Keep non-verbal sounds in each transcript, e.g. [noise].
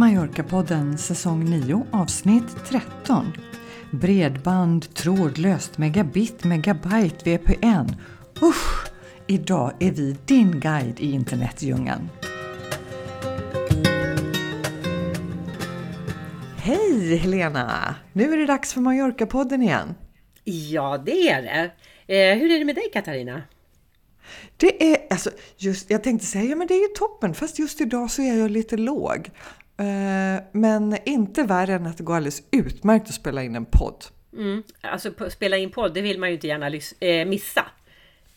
Mallorca-podden säsong 9 avsnitt 13. Bredband, trådlöst, megabit, megabyte, VPN. Usch! Idag är vi din guide i internetdjungeln. Hej Helena! Nu är det dags för Mallorca-podden igen. Ja, det är det. Eh, hur är det med dig Katarina? Det är, alltså, just, jag tänkte säga, ja men det är ju toppen, fast just idag så är jag lite låg. Eh, men inte värre än att det går alldeles utmärkt att spela in en podd. Mm. Alltså spela in podd, det vill man ju inte gärna eh, missa.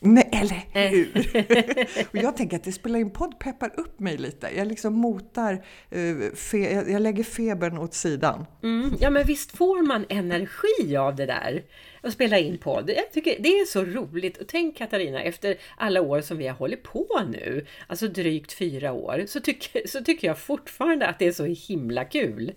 Nej, eller eh. hur? [laughs] och jag tänker att det spela in podd peppar upp mig lite. Jag liksom motar, fe, jag lägger febern åt sidan. Mm. Ja, men visst får man energi av det där? Att spela in podd. Jag tycker det är så roligt. Och tänk Katarina, efter alla år som vi har hållit på nu, alltså drygt fyra år, så tycker, så tycker jag fortfarande att det är så himla kul.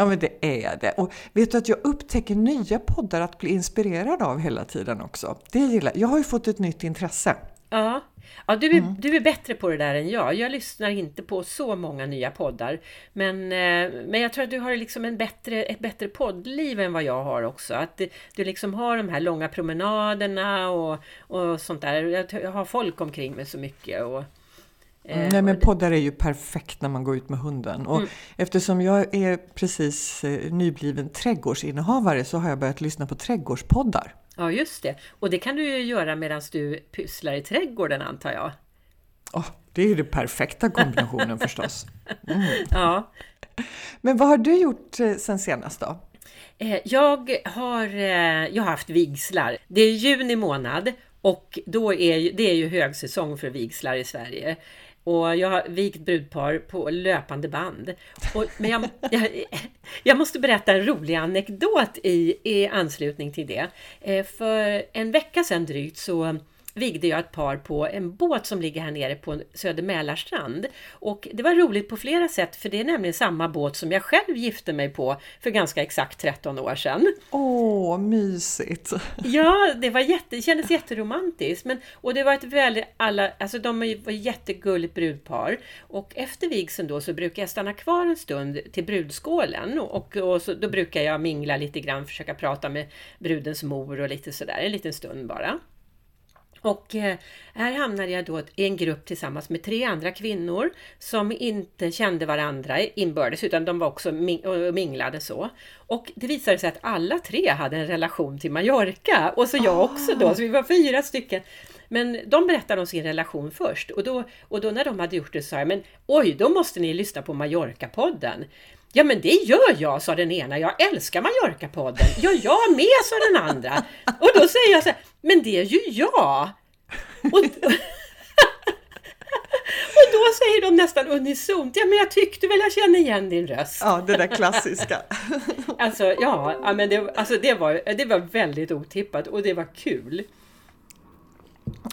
Ja men det är det. Och vet du att jag upptäcker nya poddar att bli inspirerad av hela tiden också. Det gillar jag. har ju fått ett nytt intresse. Ja, ja du, är, mm. du är bättre på det där än jag. Jag lyssnar inte på så många nya poddar. Men, eh, men jag tror att du har liksom en bättre, ett bättre poddliv än vad jag har också. Att du, du liksom har de här långa promenaderna och, och sånt där. Jag har folk omkring mig så mycket. Och, Mm, nej men poddar är ju perfekt när man går ut med hunden. Och mm. eftersom jag är precis eh, nybliven trädgårdsinnehavare så har jag börjat lyssna på trädgårdspoddar. Ja just det. Och det kan du ju göra medan du pysslar i trädgården antar jag. Oh, det är ju den perfekta kombinationen [laughs] förstås. Mm. Ja. Men vad har du gjort eh, sen senast då? Jag har, jag har haft vigslar. Det är juni månad och då är det är ju högsäsong för vigslar i Sverige. Och jag har vigt brudpar på löpande band. Och, men jag, jag, jag, måste berätta en rolig anekdot i, i anslutning till det. Eh, för en vecka sedan drygt så vigde jag ett par på en båt som ligger här nere på Söder Mälarstrand. Och det var roligt på flera sätt för det är nämligen samma båt som jag själv gifte mig på för ganska exakt 13 år sedan. Åh, mysigt! [laughs] Ja, det, var jätte, det kändes jätteromantiskt. Men, och det var ett väldigt, alla, alltså de var jättegulligt brudpar. Och efter vigseln då så brukar jag stanna kvar en stund till brudskålen. Och, och så, då brukar jag mingla lite grann, försöka prata med brudens mor och lite sådär, en liten stund bara. Och eh, här hamnade jag då i en grupp tillsammans med tre andra kvinnor som inte kände varandra inbördes utan de var också minglade så. Och det visade sig att alla tre hade en relation till Mallorca och så jag också då, så vi var fyra stycken. Men de berättade om sin relation först och då, och då när de hade gjort det så sa jag, men oj, då måste ni lyssna på Mallorca-podden. Ja men det gör jag, sa den ena. Jag älskar Mallorca-podden. Ja, jag med, sa den andra. Och då säger jag så här, men det är ju jag! Och, [laughs] och då säger de nästan unisont, ja men jag tyckte väl jag kände igen din röst. Ja, det där klassiska. [laughs] alltså, ja, men det, alltså, det, var, det var väldigt otippat och det var kul.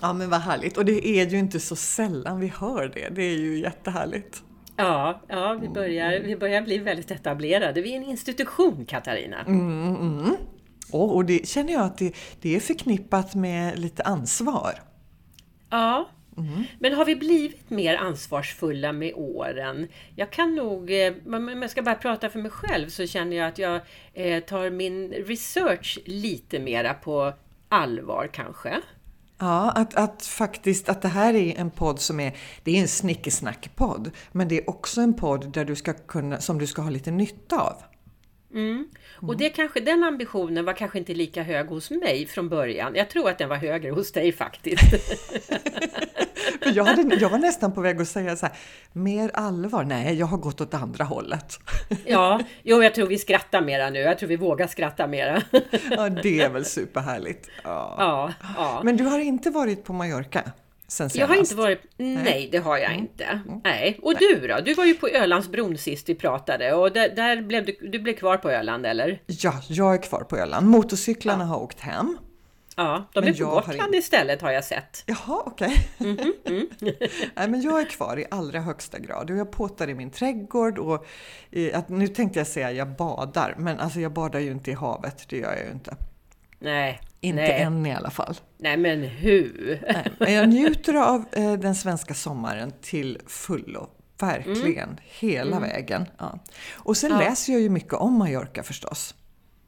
Ja men vad härligt. Och det är ju inte så sällan vi hör det. Det är ju jättehärligt. Ja, ja vi, börjar, vi börjar bli väldigt etablerade. Vi är en institution, Katarina. Mm, mm. Och, och det känner jag att det, det är förknippat med lite ansvar. Ja, Mm. Men har vi blivit mer ansvarsfulla med åren? Jag kan nog, eh, om jag ska bara prata för mig själv så känner jag att jag eh, tar min research lite mera på allvar kanske. Ja, att, att faktiskt att det här är en podd som är, det är en snickesnack-podd, men det är också en podd där du ska kunna, som du ska ha lite nytta av. Mm. Och det kanske, den ambitionen var kanske inte lika hög hos mig från början. Jag tror att den var högre hos dig faktiskt. [laughs] För jag, hade, jag var nästan på väg att säga så här, mer allvar? Nej, jag har gått åt andra hållet. [laughs] ja, jo, jag tror vi skrattar mera nu. Jag tror vi vågar skratta mera. ja, det är väl superhärligt. Ja. Ja, ja. Men du har inte varit på Mallorca? Jag har inte varit... Nej, nej det har jag mm. inte. Mm. Nej. Och nej. du då? Du var ju på Ölandsbron sist vi pratade och där, där blev du, du blev kvar på Öland eller? Ja, jag är kvar på Öland. Motorcyklarna ja. har åkt hem. Ja, de men är på Gotland har... istället har jag sett. Jaha, okej. Okay. Mm -hmm. mm. [laughs] Nej, men jag är kvar i allra högsta grad och jag påtar i min trädgård och att, nu tänkte jag säga jag badar, men alltså jag badar ju inte i havet, det gör jag ju inte. Nej. Inte nej. än i alla fall. Nej, men hur? Nej, men jag njuter av eh, den svenska sommaren till fullo. Verkligen, mm. hela mm. vägen. Ja. Och sen ja. läser jag ju mycket om Mallorca förstås.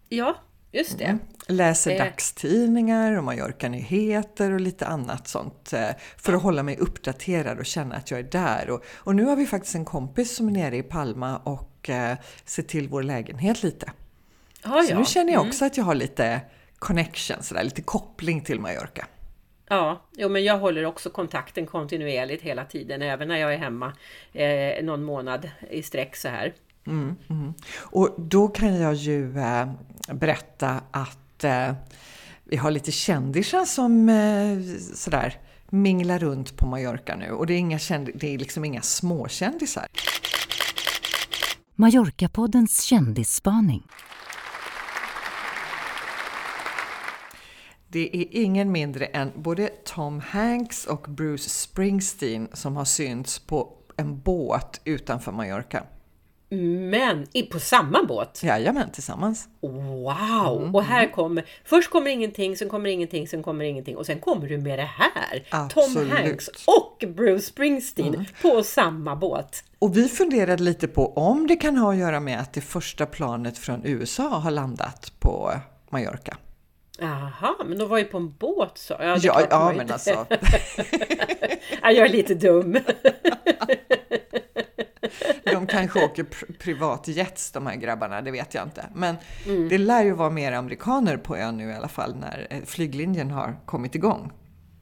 Ja, just det. Mm. Läser eh. dagstidningar och Mallorca-nyheter och lite annat sånt eh, för att hålla mig uppdaterad och känna att jag är där. Och, och nu har vi faktiskt en kompis som är nere i Palma och eh, ser till vår lägenhet lite. Ah, så ja. nu känner jag mm. också att jag har lite connection, sådär, lite koppling till Mallorca. Ja, jo, men jag håller också kontakten kontinuerligt hela tiden, även när jag är hemma eh, någon månad i sträck så här. Mm, mm. Och då kan jag ju eh, berätta att eh, vi har lite kändisar som eh, sådär minglar runt på Mallorca nu och det är, inga det är liksom inga småkändisar. Mallorca-poddens kändisspaning. Det är ingen mindre än både Tom Hanks och Bruce Springsteen som har synts på en båt utanför Mallorca. Men på samma båt? Jajamän, tillsammans. Wow! Mm. Och här kommer, först kommer ingenting, sen kommer ingenting, sen kommer ingenting och sen kommer du med det här. Absolut. Tom Hanks och Bruce Springsteen mm. på samma båt. Och vi funderade lite på om det kan ha att göra med att det första planet från USA har landat på Mallorca. Jaha, men de var ju på en båt så. Ja, ja, ja men alltså. [laughs] [laughs] ja, jag är lite dum. [laughs] de kanske åker pr privatjets de här grabbarna, det vet jag inte. Men mm. det lär ju vara mer amerikaner på ön nu i alla fall när eh, flyglinjen har kommit igång.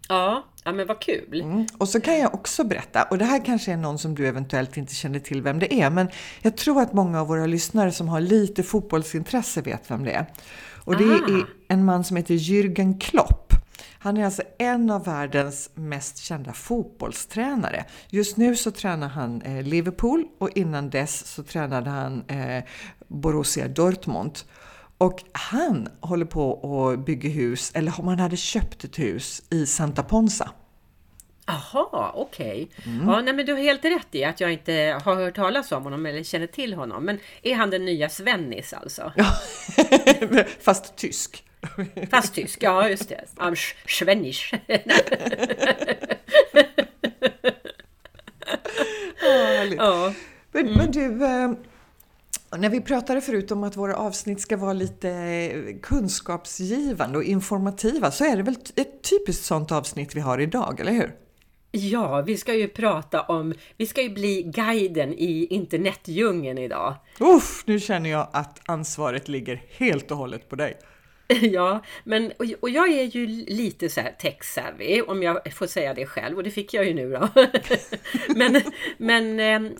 Ja, ja men vad kul! Mm. Och så kan jag också berätta, och det här kanske är någon som du eventuellt inte känner till vem det är, men jag tror att många av våra lyssnare som har lite fotbollsintresse vet vem det är. Och det är en man som heter Jürgen Klopp. Han är alltså en av världens mest kända fotbollstränare. Just nu så tränar han eh, Liverpool och innan dess så tränade han eh, Borussia Dortmund. Och han håller på att bygga hus, eller om han hade köpt ett hus i Santa Ponsa. Aha, okej. Okay. Mm. Ja, nej, men du har helt rätt i att jag inte har hört talas om honom eller känner till honom. Men är han den nya Svennis alltså? [laughs] [laughs] Fast tysk. Fast tysk, ja just det. Am Schwennisch. ja, men, [laughs] men, du, eh, när vi pratade förut om att våra avsnitt ska vara lite kunskapsgivande och informativa så är det väl ett typiskt sånt avsnitt vi har idag, eller hur? Ja, vi ska ju prata om, vi ska ju bli guiden i internetdjungeln idag. Uff, nu känner jag att ansvaret ligger helt och hållet på dig. [laughs] Ja, men och, och jag är ju lite så här tech-savvy, om jag får säga det själv, och det fick jag ju nu då. [laughs] men men eh,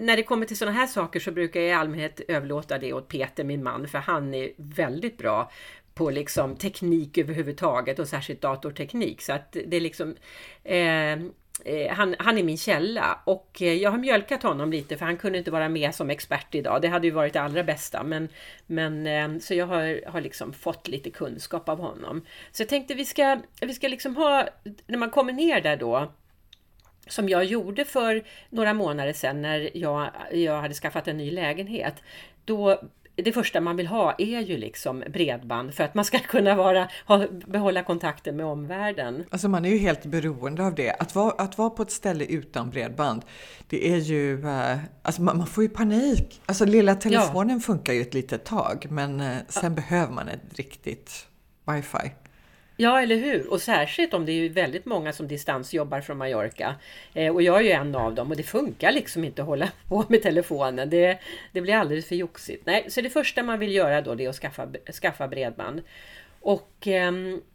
när det kommer till sådana här saker så brukar jag i allmänhet överlåta det åt Peter, min man, för han är väldigt bra på liksom teknik överhuvudtaget och särskilt datorteknik. Så att det är liksom eh, eh han, han är min källa och eh, jag har mjölkat honom lite för han kunde inte vara med som expert idag. Det hade ju varit det allra bästa. Men, men, eh, så jag har, har liksom fått lite kunskap av honom. Så jag tänkte vi ska, vi ska liksom ha, när man kommer ner där då, som jag gjorde för några månader sedan när jag, jag hade skaffat en ny lägenhet. Då det första man vill ha är ju liksom bredband för att man ska [laughs] kunna vara, ha, behålla kontakten med omvärlden. Alltså man är ju helt beroende av det. Att vara, att vara på ett ställe utan bredband, det är ju, eh, alltså man, man, får ju panik. Alltså lilla telefonen ja. funkar ju ett litet tag, men eh, sen ja. behöver man ett riktigt wifi. Ja, eller hur? Och särskilt om det är väldigt många som distansjobbar från Mallorca. Eh, och jag är ju en av dem och det funkar liksom inte att hålla [laughs] på med telefonen. Det, det blir alldeles för joxigt. Nej, så det första man vill göra då det är att skaffa, skaffa bredband. Och eh,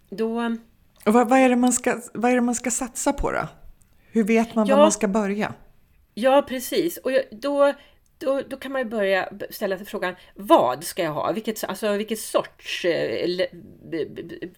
då... Och vad, vad, är det man ska, vad är det man ska satsa på då? Hur vet man ja, var man ska börja? Ja, precis. Och då då, då kan man ju börja ställa sig frågan, vad ska jag ha? Vilket, alltså, vilket sorts eh,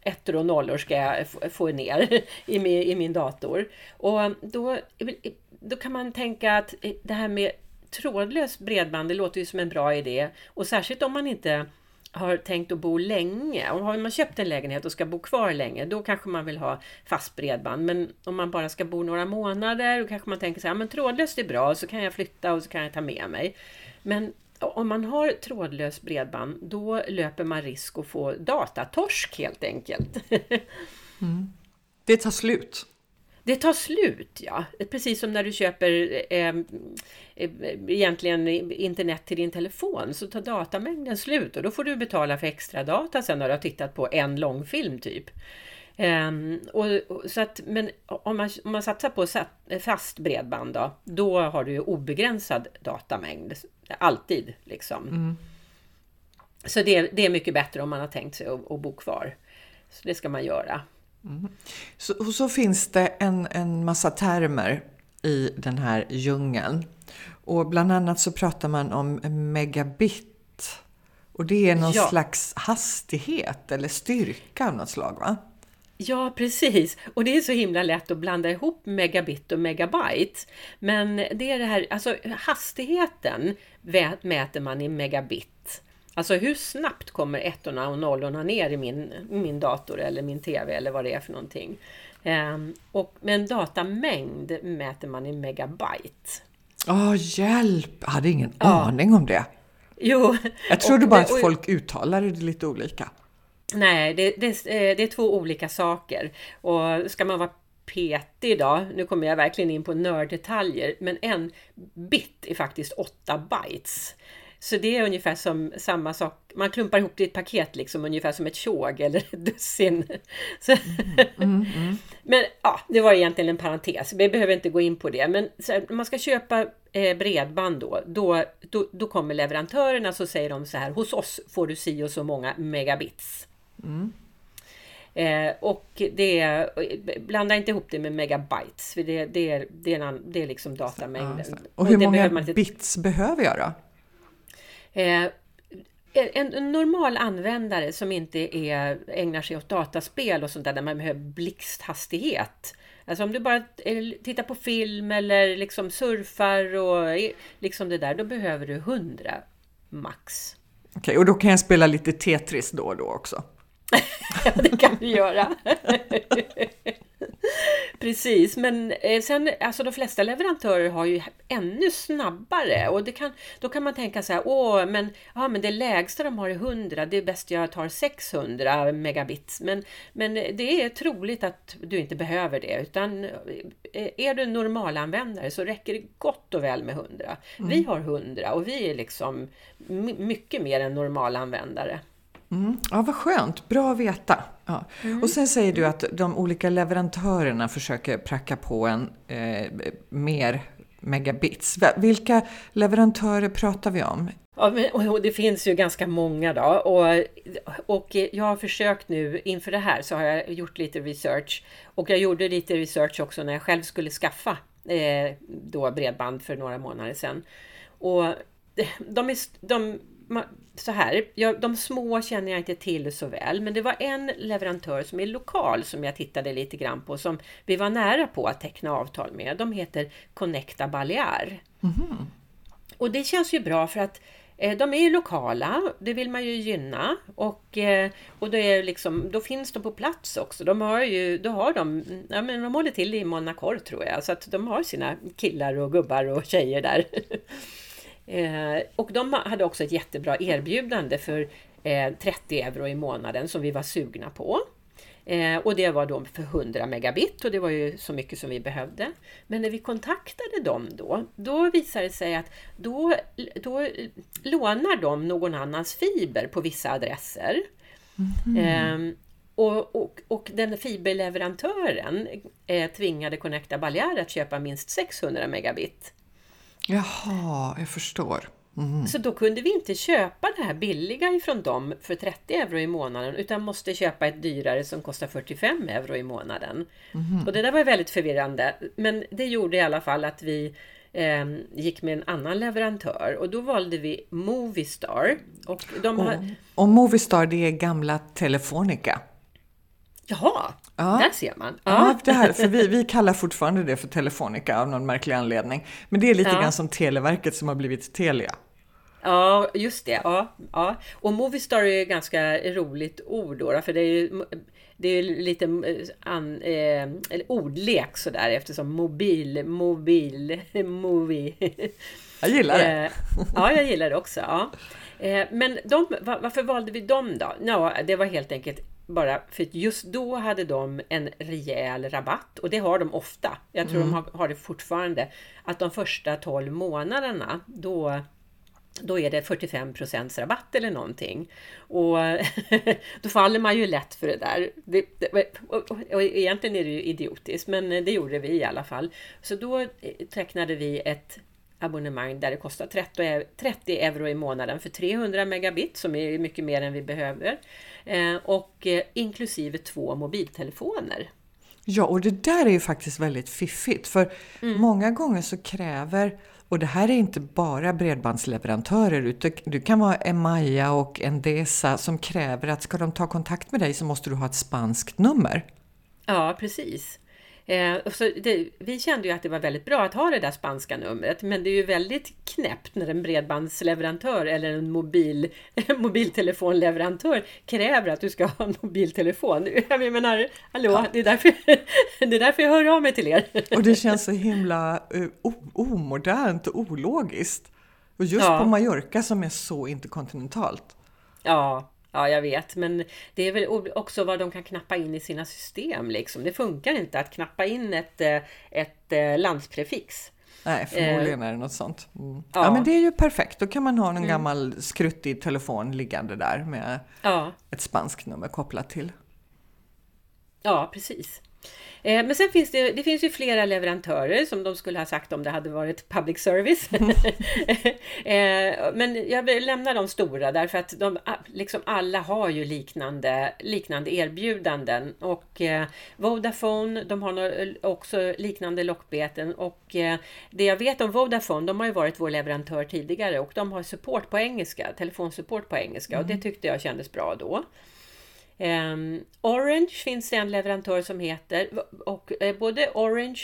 ettor och nollor ska jag få ner [laughs] i min, i min dator? Och um, då, eh, då kan man tänka att eh, det här med trådlöst bredband, det låter ju som en bra idé. Och särskilt om man inte har tänkt att bo länge. Och har man köpt en lägenhet och ska bo kvar länge, då kanske man vill ha fast bredband. Men om man bara ska bo några månader, då kanske man tänker så här, men trådlöst är bra, så kan jag flytta och så kan jag ta med mig. Men om man har trådlöst bredband, då löper man risk att få datatorsk helt enkelt. mm. Det tar slut. Det tar slut, ja. Precis som när du köper eh, eh, egentligen internet till din telefon så tar datamängden slut och då får du betala för extra data sen när du har tittat på en långfilm typ. Um, och, så att, men om man, om man satsar på fast bredband då, då har du obegränsad datamängd. Alltid liksom. Mm. Så det, det är mycket bättre om man har tänkt sig att, att bo kvar. Så det ska man göra. Mm. Så, och så finns det en, en massa termer i den här djungeln. Och bland annat så pratar man om megabit. Och det är någon ja. slags hastighet eller styrka av något slag va? Ja, precis. Och det är så himla lätt att blanda ihop megabit och megabyte. Men det är det här, alltså hastigheten mäter man i megabit. Alltså hur snabbt kommer ettorna och nollorna ner i min, min dator eller min TV eller vad det är för någonting. Um, och, men datamängd mäter man i megabyte. Åh, oh, hjälp! Jag hade ingen ja. aning om det. Jo. Jag trodde bara att folk uttalade det lite olika. Nej, det, det, eh, det är två olika saker. Och ska man vara petig idag, nu kommer jag verkligen in på nörddetaljer, men en bit är faktiskt 8 bytes. Så det är ungefär som samma sak, man klumpar ihop det i ett paket liksom ungefär som ett tjog eller ett dussin. [laughs] Så, mm, mm, mm. Men ja, det var egentligen en parentes, vi behöver inte gå in på det. Men när man ska köpa eh, bredband då, då, då, då kommer leverantörerna så säger de så här, hos oss får du si och så många megabits. Mm. Eh, och det blanda inte ihop det med megabytes, för det, det, är, det, är, en, det är liksom datamängden. Ja, och hur och många inte... bits behöver jag då? Eh, en, en, normal användare som inte är, ägnar sig åt dataspel och sånt där, där man behöver blixthastighet. Alltså om du bara tittar på film eller liksom surfar och liksom det där, då behöver du 100 max. Okej, okay, och då kan jag spela lite Tetris då och då också? [laughs] ja, det kan du göra. [laughs] Precis, men eh, sen, alltså de flesta leverantörer har ju ännu snabbare och det kan, då kan man tänka så här, åh, men, ja, men det lägsta de har är 100, det är bäst jag tar 600 megabits. Men, men det är troligt att du inte behöver det, utan eh, är du normalanvändare så räcker det gott och väl med 100. Mm. Vi har 100 och vi är liksom mycket mer än normalanvändare. Mm. Ja, vad skönt. Bra att veta. Ja. Mm. Och sen säger du att de olika leverantörerna försöker pracka på en eh, mer megabits. Vilka leverantörer pratar vi om? Ja, men, det finns ju ganska många då. Och, och jag har försökt nu inför det här så har jag gjort lite research. Och jag gjorde lite research också när jag själv skulle skaffa eh, då bredband för några månader sedan. Och de, är, de så här, jag, de små känner jag inte till så väl, men det var en leverantör som är lokal som jag tittade lite grann på, som vi var nära på att teckna avtal med. De heter Connecta Balear. Mm. Och det känns ju bra för att eh, de är lokala, det vill man ju gynna och, eh, och det är liksom, då finns de på plats också. De har ju, då har de, ja, men de håller till i Monaco tror jag, så att de har sina killar och gubbar och tjejer där. [laughs] Eh, och de hade också ett jättebra erbjudande för eh, 30 euro i månaden som vi var sugna på. Eh, och det var då för 100 megabit och det var ju så mycket som vi behövde. Men när vi kontaktade dem då, då visade det sig att då, då lånar de någon annans fiber på vissa adresser. Mm. Och, och, och, den fiberleverantören eh, tvingade Connecta Balear att köpa minst 600 megabit. Jaha, jag förstår. Mm. Så då kunde vi inte köpa det här billiga ifrån dem för 30 euro i månaden utan måste köpa ett dyrare som kostar 45 euro i månaden. Mm. Och det där var väldigt förvirrande. Men det gjorde i alla fall att vi eh, gick med en annan leverantör och då valde vi Movistar. Och, de har... och, och Movistar det är gamla Telefonica. Jaha, ja. där ser man. Ja, ja det här, för vi, vi kallar fortfarande det för Telefonica av någon märklig anledning. Men det är lite ja. grann som Televerket som har blivit Telia. Ja, just det. Ja, ja. Och Movistar är ganska roligt ord då, för det är ju det är lite eh, an, eh, ordlek sådär eftersom mobil, mobil, [laughs] movie. Jag gillar det. Eh, ja, jag gillar det också. Ja. Eh, men de, varför valde vi dem då? Ja, det var helt enkelt bara för just då hade de en rejäl rabatt och det har de ofta. Jag tror mm. de har, har, det fortfarande. Att de första 12 månaderna då då är det 45 rabatt eller någonting. Och [laughs] då faller man ju lätt för det där. Det, det, och, och egentligen är det ju idiotiskt, men det gjorde vi i alla fall. Så då tecknade vi ett abonnemang där det kostar 30 euro i månaden för 300 megabit som är mycket mer än vi behöver. Eh, och eh, inklusive två mobiltelefoner. Ja, och det där är ju faktiskt väldigt fiffigt för mm. många gånger så kräver och det här är inte bara bredbandsleverantörer utan det kan vara Emaya och Endesa som kräver att ska de ta kontakt med dig så måste du ha ett spanskt nummer. Ja, precis. Eh, så det, vi kände ju att det var väldigt bra att ha det där spanska numret, men det är ju väldigt knäppt när en bredbandsleverantör eller en mobil, [laughs] mobiltelefonleverantör kräver att du ska ha en mobiltelefon. Jag menar, hallå, ja. det, är därför, [laughs] det är därför jag hör av mig till er. Och det känns så himla uh, omodernt och ologiskt. Och just ja. på Mallorca som är så interkontinentalt. Ja, Ja, jag vet, men det är väl också vad de kan knappa in i sina system. Liksom. Det funkar inte att knappa in ett, eh, ett eh, landsprefix. Nej, förmodligen är det något sånt. Mm. Ja. ja. men det är ju perfekt. Då kan man ha någon mm. gammal skruttig telefon liggande där med ja. ett spanskt nummer kopplat till. Ja, precis. Eh, men sen finns det, det finns ju flera leverantörer som de skulle ha sagt om det hade varit public service. [laughs] Eh, men jag lämnar de stora därför att de, liksom alla har ju liknande, liknande erbjudanden. Och eh, Vodafone, de har också liknande lockbeten. Och det jag vet om Vodafone, de har ju varit vår leverantör tidigare och de har support på engelska, telefonsupport på engelska. Mm. Och det mm. tyckte jag kändes bra då. Um, Orange finns det en leverantör som heter och eh, både Orange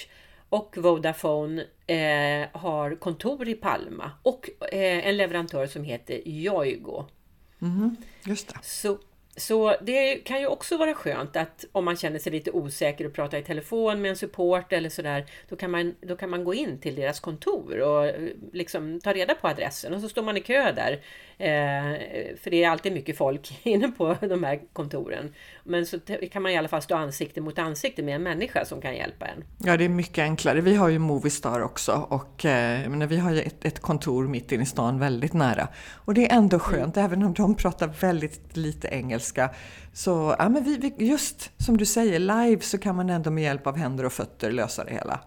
och Vodafone eh, har kontor i Palma och eh, en leverantör som heter Yoigo. Mm, just det. Så så det kan ju också vara skönt att om man känner sig lite osäker och pratar i telefon med en support eller sådär, då kan man, då kan man gå in till deras kontor och eh, liksom ta reda på adressen och så står man i kö där. Eh, för det är alltid mycket folk [laughs] inne på de här kontoren. Men så kan man i alla fall stå ansikte mot ansikte med en människa som kan hjälpa en. Ja, det är mycket enklare. Vi har ju Movistar också och eh, menar, vi har ju ett, ett, kontor mitt inne i stan väldigt nära. Och det är ändå skönt, mm. även om de pratar väldigt lite engelska. Så ja, men vi, vi, just som du säger, live så kan man ändå med hjälp av händer och fötter lösa det hela.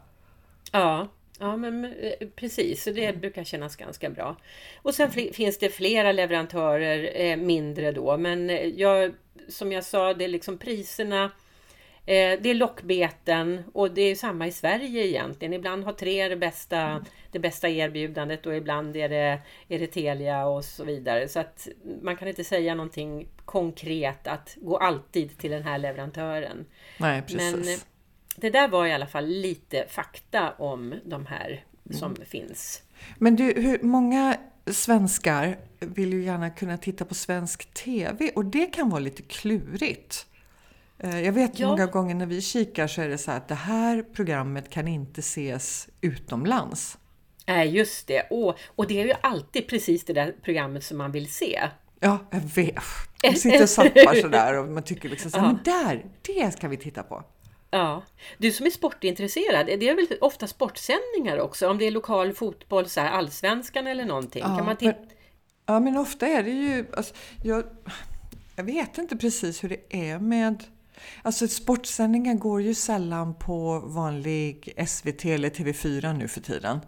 Ja, Ja, men eh, precis. Så det mm. brukar kännas ganska bra. Och sen finns det flera leverantörer, eh, mindre då, men eh, jag, som jag sa, det är liksom priserna. Eh, det är lockbeten och det är samma i Sverige egentligen. Ibland har tre det bästa, mm. det bästa erbjudandet och ibland är det, är det Telia och så vidare. Så att man kan inte säga någonting konkret att gå alltid till den här leverantören. Nej, precis. Men, det där var i alla fall lite fakta om de här som mm. finns. Men du, hur många svenskar vill ju gärna kunna titta på svensk TV och det kan vara lite klurigt. Eh, jag vet ja. många gånger när vi kikar så är det så att det här programmet kan inte ses utomlands. Nej, just det. Och, och det är ju alltid precis det där programmet som man vill se. Ja, jag vet. [laughs] Man sitter och zappar sådär och man tycker liksom så här, men där, det ska vi titta på. Ja, du som är sportintresserad, det är väl ofta sportsändningar också? Om det är lokal fotboll, så här, allsvenskan eller någonting? Ja, kan man men, ja, men ofta är det ju... Alltså, jag, jag vet inte precis hur det är med... Alltså sportsändningar går ju sällan på vanlig SVT eller TV4 nu för tiden.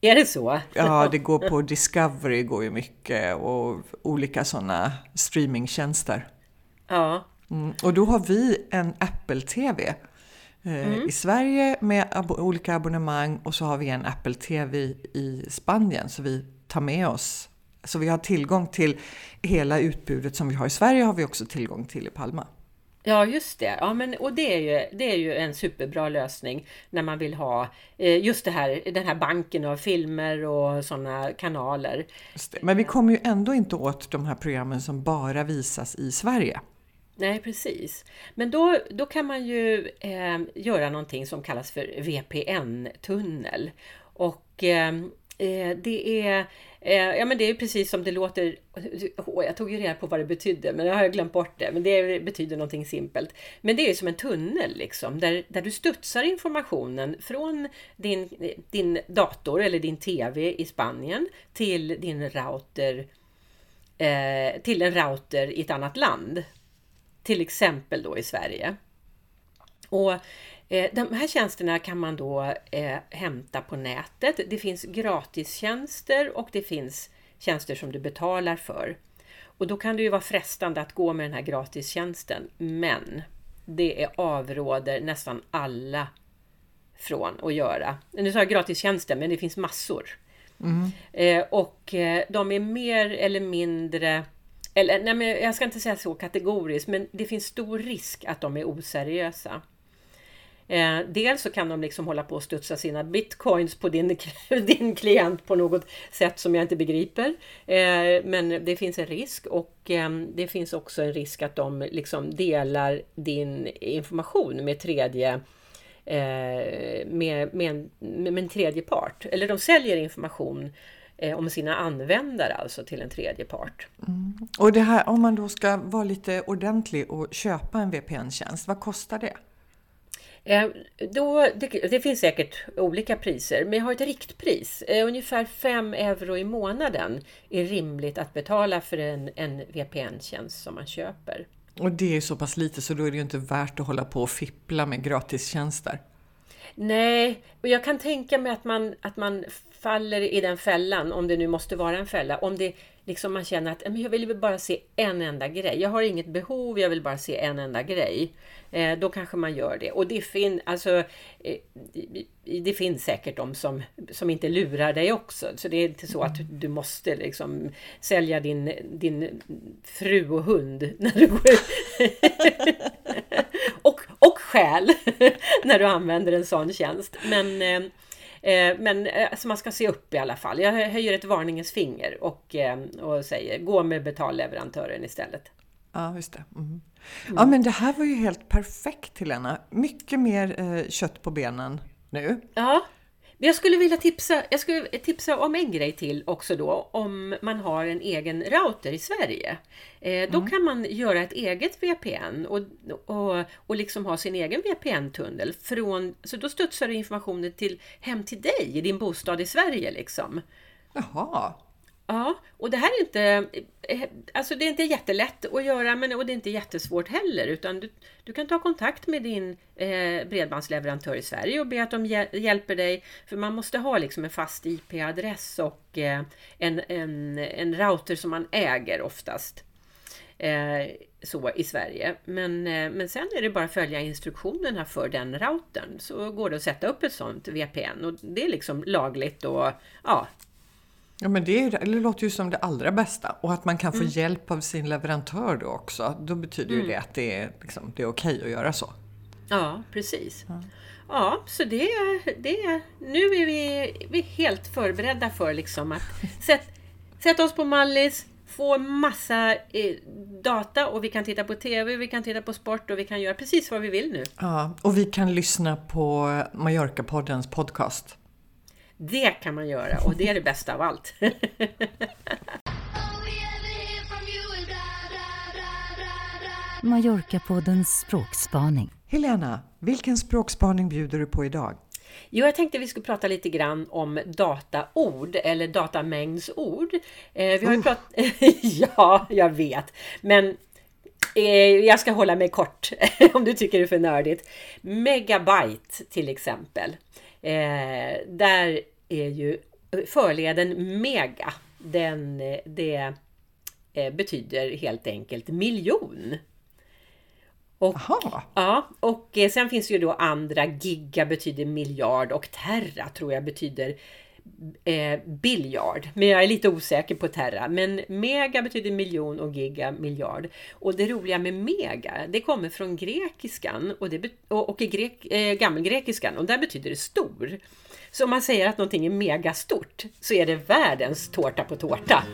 Är det så? Ja, det går på Discovery går ju mycket och olika sådana streamingtjänster. Ja. Mm, och då har vi en Apple TV eh, mm. i Sverige med ab olika abonnemang och så har vi en Apple TV i Spanien så vi tar med oss. Så vi har tillgång till hela utbudet som vi har i Sverige har vi också tillgång till i Palma. Ja, just det. Ja, men, och det är, ju, det är ju en superbra lösning när man vill ha eh, just det här, den här banken av filmer och sådana kanaler. Men vi kommer ju ändå inte åt de här programmen som bara visas i Sverige. Nej, precis. Men då, då kan man ju eh, göra någonting som kallas för VPN-tunnel. Och ehm, eh, det är eh, Ja men det är precis som det låter. Oh, jag tog ju reda på vad det betydde men jag har glömt bort det. Men det betyder någonting simpelt. Men det är som en tunnel liksom där, där du studsar informationen från din, din dator eller din TV i Spanien till din router eh, till en router i ett annat land. Till exempel då i Sverige. Och Eh, de här tjänsterna kan man då eh, hämta på nätet. Det finns gratistjänster och det finns tjänster som du betalar för. Och då kan det ju vara frestande att gå med den här gratistjänsten, men det är avråder nästan alla från att göra. Nu sa jag gratistjänster, men det finns massor. Mm. Eh, och eh, de är mer eller mindre eller, nej, men jag ska inte säga så kategoriskt, men det finns stor risk att de är oseriösa. Eh, dels så kan de liksom hålla på att studsa sina bitcoins på din, [laughs] din klient på något sätt som jag inte begriper. Eh, men det finns en risk och eh, det finns också en risk att de liksom delar din information med tredje eh, med, med, en, med en tredje part. Eller de säljer information eh, om sina användare alltså till en tredje part. Mm. Och det här om man då ska vara lite ordentlig och köpa en VPN-tjänst, vad kostar det? Eh, då, det, det, finns säkert olika priser, men jag har ett riktpris. Eh, ungefär 5 euro i månaden är rimligt att betala för en, en VPN-tjänst som man köper. Och det är så pass lite så då är det ju inte värt att hålla på och fippla med gratistjänster. Nej, och jag kan tänka mig att man, att man faller i den fällan, om det nu måste vara en fälla, om det liksom man känner att jag vill bara se en enda grej. Jag har inget behov, jag vill bara se en enda grej. Eh, då kanske man gör det. Och det, fin alltså, eh, det finns säkert de som, som inte lurar dig också. Så det är inte så att du måste liksom sälja din, din fru och hund när du går [laughs] och, och själ [laughs] när du använder en sån tjänst. Men Eh, men alltså man ska se upp i alla fall. Jag höjer ett varningens finger och, eh, och säger gå med betalleverantören istället. Ja, just det. Mm. Ja, men det här var ju helt perfekt Helena. Mycket mer eh, kött på benen nu. Ja, jag skulle vilja tipsa, jag skulle tipsa om en grej till också då, om man har en egen router i Sverige. Eh, då mm. kan man göra ett eget VPN och, och, och liksom ha sin egen VPN-tunnel. Från, så då studsar du informationen till, hem till dig i din bostad i Sverige. Liksom. Jaha, Ja, och det här är inte, eh, eh, alltså det är inte jättelätt att göra men, och det är inte jättesvårt heller utan du, du kan ta kontakt med din eh, bredbandsleverantör i Sverige och be att de hjälper dig. För man måste ha liksom en fast IP-adress och eh, en, en, en router som man äger oftast. Eh, så i Sverige. Men, eh, men sen är det bara att följa instruktionerna för den routern så går det att sätta upp ett sånt VPN och det är liksom lagligt och ja, Ja, men det, är, det låter ju som det allra bästa. Och att man kan få mm. hjälp av sin leverantör då också. Då betyder mm. ju det att det är, liksom, är okej att göra så. Ja, precis. Ja, ja så det, det, nu är vi, vi är helt förberedda för liksom att [laughs] sätta sätt oss på Mallis, få massa eh, data och vi kan titta på TV, vi kan titta på sport och vi kan göra precis vad vi vill nu. Ja, och vi kan lyssna på Mallorca-poddens podcast. Det kan man göra och det är det bästa av allt. [laughs] Mallorca-poddens språkspaning. Helena, vilken språkspaning bjuder du på idag? Jo, jag tänkte vi skulle prata lite grann om dataord eller datamängdsord. Eh, vi har ju uh. pratat... [laughs] ja, jag vet. Men eh, jag ska hålla mig kort [laughs] om du tycker det är för nördigt. Megabyte till exempel. Eh, där är ju förleden mega. Den, det eh, betyder helt enkelt miljon. Och, ja, och eh, sen finns det ju då andra. Giga betyder miljard och terra tror jag betyder eh, biljard. Men jag är lite osäker på terra. Men mega betyder miljon och giga miljard. Och det roliga med mega, det kommer från grekiskan och, det, och, och i grek, eh, gammelgrekiskan och där betyder det stor. Så om man säger att någonting är megastort så är det världens tårta på tårta.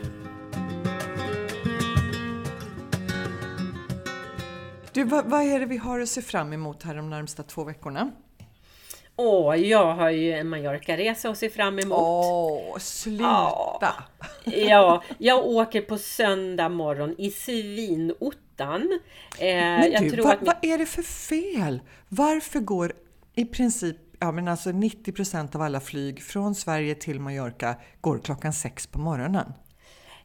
Du, vad, vad, är det vi har att se fram emot här de närmsta två veckorna? Åh, jag har ju en Mallorca-resa att se fram emot. Åh, sluta! Ja, jag åker på söndag morgon i svinottan. Eh, Men jag du, tror vad, min- vad är det för fel? Varför går i princip ja, men alltså 90 procent av alla flyg från Sverige till Mallorca går klockan sex på morgonen?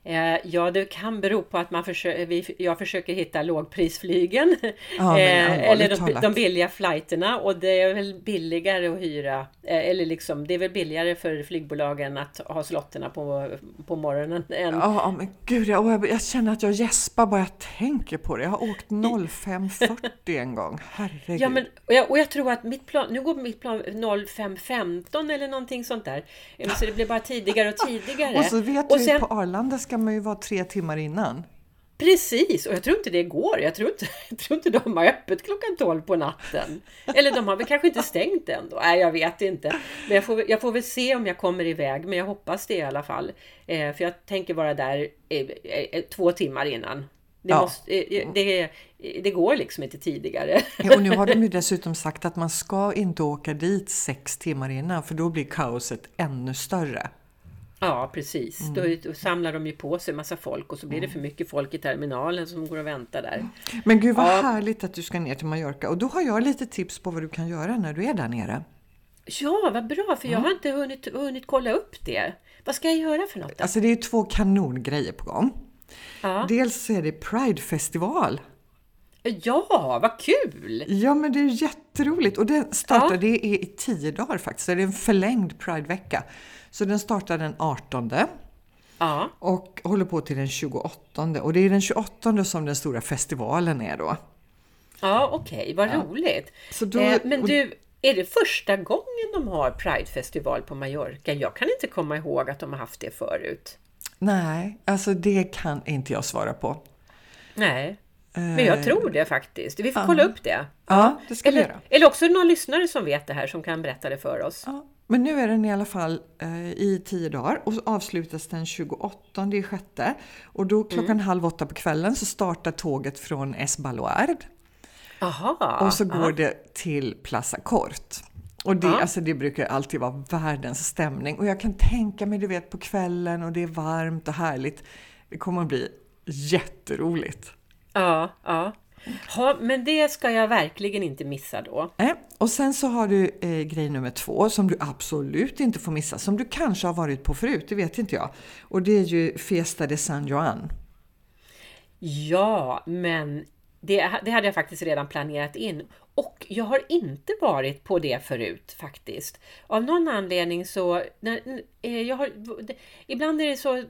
Eh, Ja, det kan bero på att man försöker, jag försöker hitta lågprisflygen. Ja, [laughs] eh, eller de, de billiga flighterna. Och det är väl billigare att hyra. Eh, eller liksom, det är väl billigare för flygbolagen att ha slotterna på, på morgonen än... Ja, men gud, jag, jag, känner att jag gäspar bara jag tänker på det. Jag har åkt 05.40 en gång. Herregud. Ja, men, och, jag, och jag tror att mitt plan, nu går mitt plan 05.15 eller någonting sånt där. Så det blir bara tidigare och tidigare. och så vet och du, sen, på Arlanda ska man ju vara tre timmar innan. Precis, och jag tror inte det går. Jag tror inte, [laughs] jag tror inte de har öppet klockan 12 på natten. Eller de har väl kanske inte stängt än då. Nej, jag vet inte. Men jag får, jag får väl se om jag kommer iväg, men jag hoppas det i alla fall. Eh, för jag tänker vara där eh, eh, två timmar innan. Det, Ja. måste, eh, det, det går liksom inte tidigare. Ja, och nu har [laughs] de ju dessutom sagt att man ska inte åka dit sex timmar innan för då blir kaoset ännu större. Ja, precis. Mm. Då, samlar de ju på sig massa folk och så blir det för mycket folk i terminalen som går och väntar där. Men gud vad Ja. härligt att du ska ner till Mallorca och då har jag lite tips på vad du kan göra när du är där nere. Ja, vad bra, för jag har inte hunnit, hunnit kolla upp det. Vad ska jag göra för något? Då? Alltså det är två kanongrejer på gång. Ja. Dels är det Pride-festival. Ja, vad kul! Ja men det är jätteroligt och den startar, Ja. det är i tio dagar faktiskt, så det är en förlängd Pride-vecka. Så den startar den 18 Ja, och håller på till den 28 och det är den 28 som den stora festivalen är då. ja okej, vad roligt. Så då- eh, men du, är det första gången de har Pridefestival på Mallorca? Jag kan inte komma ihåg att de har haft det förut. Nej, alltså det kan inte jag svara på. Nej, men jag tror det faktiskt. Vi får kolla upp det. Ja, det ska vi Eller, göra. eller också någon lyssnare som vet det här som kan berätta det för oss. Ja, men nu är den i alla fall eh, i tio dagar och avslutas den 28 i sjätte. Och då klockan halv åtta på kvällen så startar tåget från Esbaluard Aha, och så går det till Plaza Cort. Och det, Ja. alltså det brukar alltid vara världens stämning. Och jag kan tänka mig, du vet, på kvällen och det är varmt och härligt. Det kommer att bli jätteroligt. ja, ja. Ja. Men det ska jag verkligen inte missa då. Eh, och sen så har du eh, grej nummer två som du absolut inte får missa, som du kanske har varit på förut, det vet inte jag. Och det är ju Fiesta de San Juan. Ja, men det, det hade jag faktiskt redan planerat in. Och jag har inte varit på det förut faktiskt. Av någon anledning så... När, eh, jag har, ibland är det så,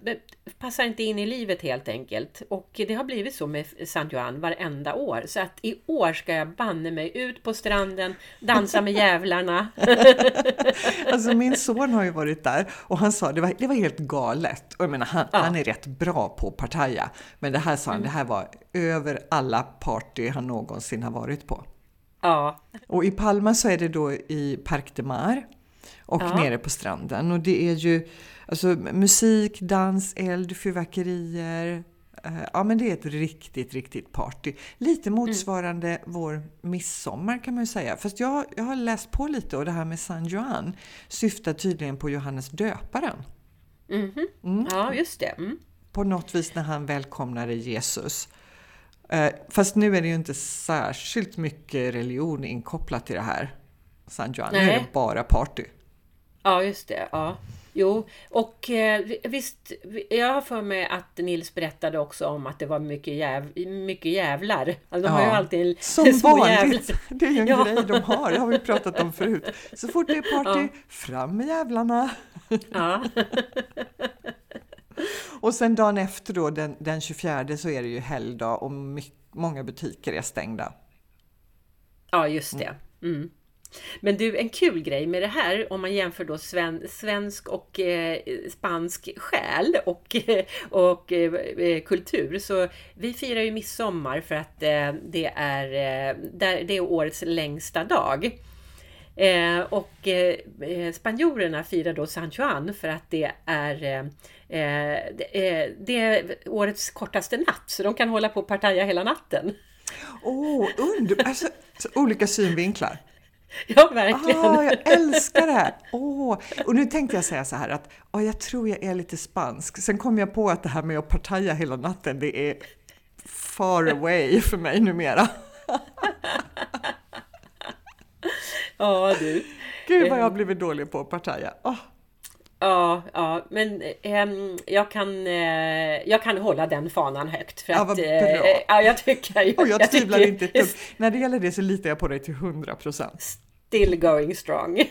passar inte in i livet helt enkelt. Och det har blivit så med San Juan varenda år. Så att i år ska jag banne mig ut på stranden, dansa med jävlarna. [laughs] Alltså min son har ju varit där och han sa det var, det var helt galet. Och jag menar, han, Ja. Mm. han är rätt bra på partaja. Men det här sa han, det här var över alla party han någonsin har varit på. Ja, Och i Palma så är det då i Parc de Mar och Ja. nere på stranden. Och det är ju alltså, musik, dans, eld, fyrverkerier. Eh, Ja men det är ett riktigt, riktigt party. Lite motsvarande vår midsommar kan man ju säga. Fast jag, jag har läst på lite och det här med San Juan syftar tydligen på Johannes döparen. mhm. ja just det. Mm. På något vis när han välkomnade Jesus. Eh, Fast nu är det ju inte särskilt mycket religion inkopplat i det här. San Juan. Nu är det bara party. Ja, just det. Ja. Jo, och eh, visst, jag har för mig att Nils berättade också om att det var mycket, jäv, mycket jävlar. Alltså, de har ju Ja, alltid Som [laughs] små vanligt! jävlar. [laughs] Det är ju en Ja. grej de har, det har vi pratat om förut. Så fort det är party, fram med jävlarna! Ja. [laughs] [laughs] Och sen dagen efter då, den, den 24 så är det ju helgdag och mycket, många butiker är stängda. ja, just det. Mm. Men du, en kul grej med det här om man jämför då sven, svensk och eh, spansk själ och, [laughs] och eh, eh, kultur. Så vi firar ju midsommar för att eh, det, är, eh, där, det är årets längsta dag. Eh, och eh, eh spanjorerna firar då San Juan för att det är, eh, det, är, det är årets kortaste natt. Så de kan hålla på och partaja hela natten. Åh, oh, under... alltså, så olika synvinklar. Ja, verkligen. Ah, jag älskar det här! Oh. Och nu tänkte jag säga så här att oh, jag tror jag är lite spansk. Sen kom jag på att det här med att partaja hela natten, det är far away för mig numera. Ja, du. Gud vad jag har blivit dålig på att partaja. Oh. Ja, ja, men eh, jag, kan, eh, jag kan hålla den fanan högt. För Ja, att, vad eh, bra. ja, jag tycker... Och jag tvivlar tycker- inte ett dugg. När det gäller det så litar jag på dig till 100 procent. Still going strong.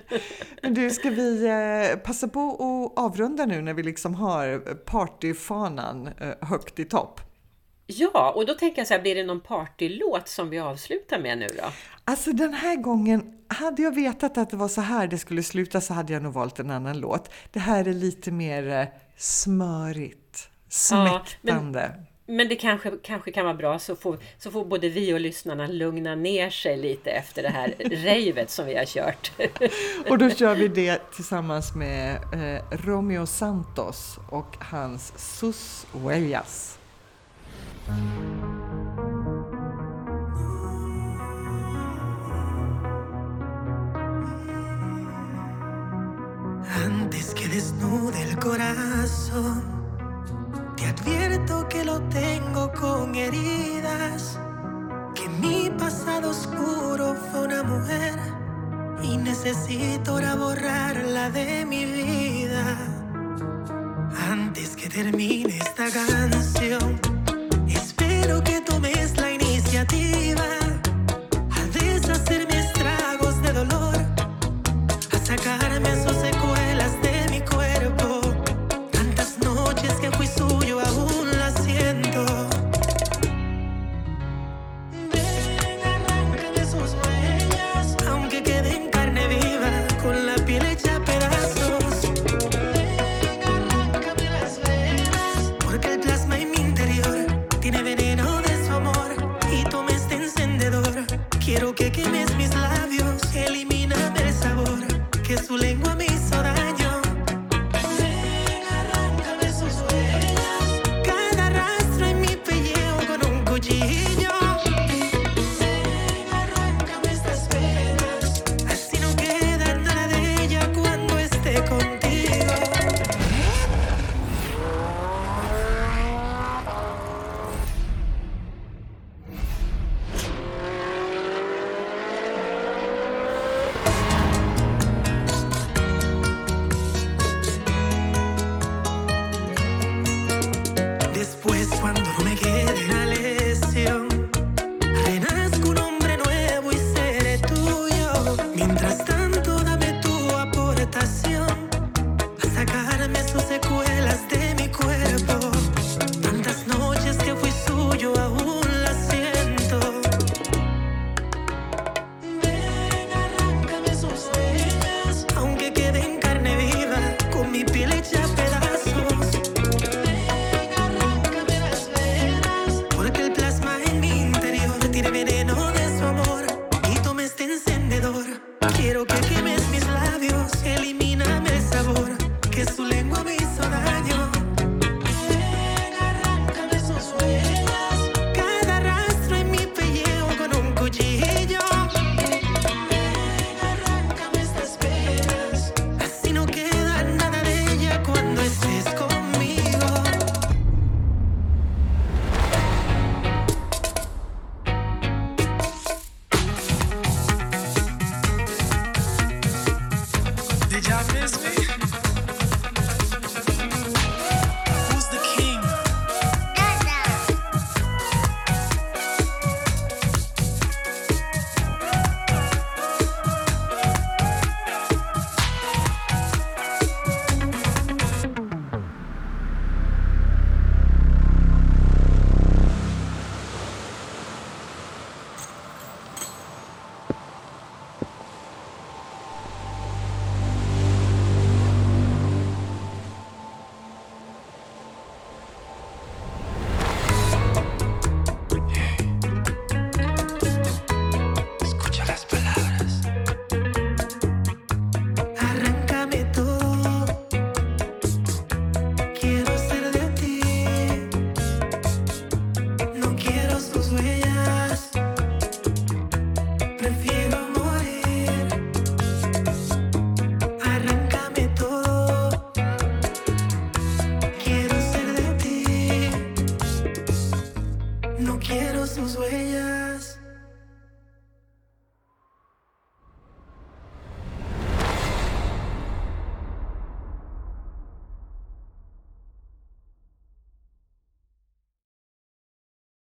[laughs] Men du, ska vi eh, passa på att avrunda nu när vi liksom har partyfanan högt i topp? Ja, och då tänker jag så här, blir det någon partylåt som vi avslutar med nu då? Alltså den här gången, hade jag vetat att det var så här det skulle sluta så hade jag nog valt en annan låt. Det här är lite mer eh, smörigt, Ja, men- smäktande. Men det kanske, kanske kan vara bra så får, så får både vi och lyssnarna lugna ner sig lite efter det här [laughs] ravet som vi har kört. [laughs] Och då kör vi det tillsammans med eh, Romeo Santos och hans Sus Huellas. Antes que desnude el corazón, te advierto que lo tengo con heridas, que mi pasado oscuro fue una mujer y necesito ahora borrarla de mi vida. Antes que termine esta canción, kicking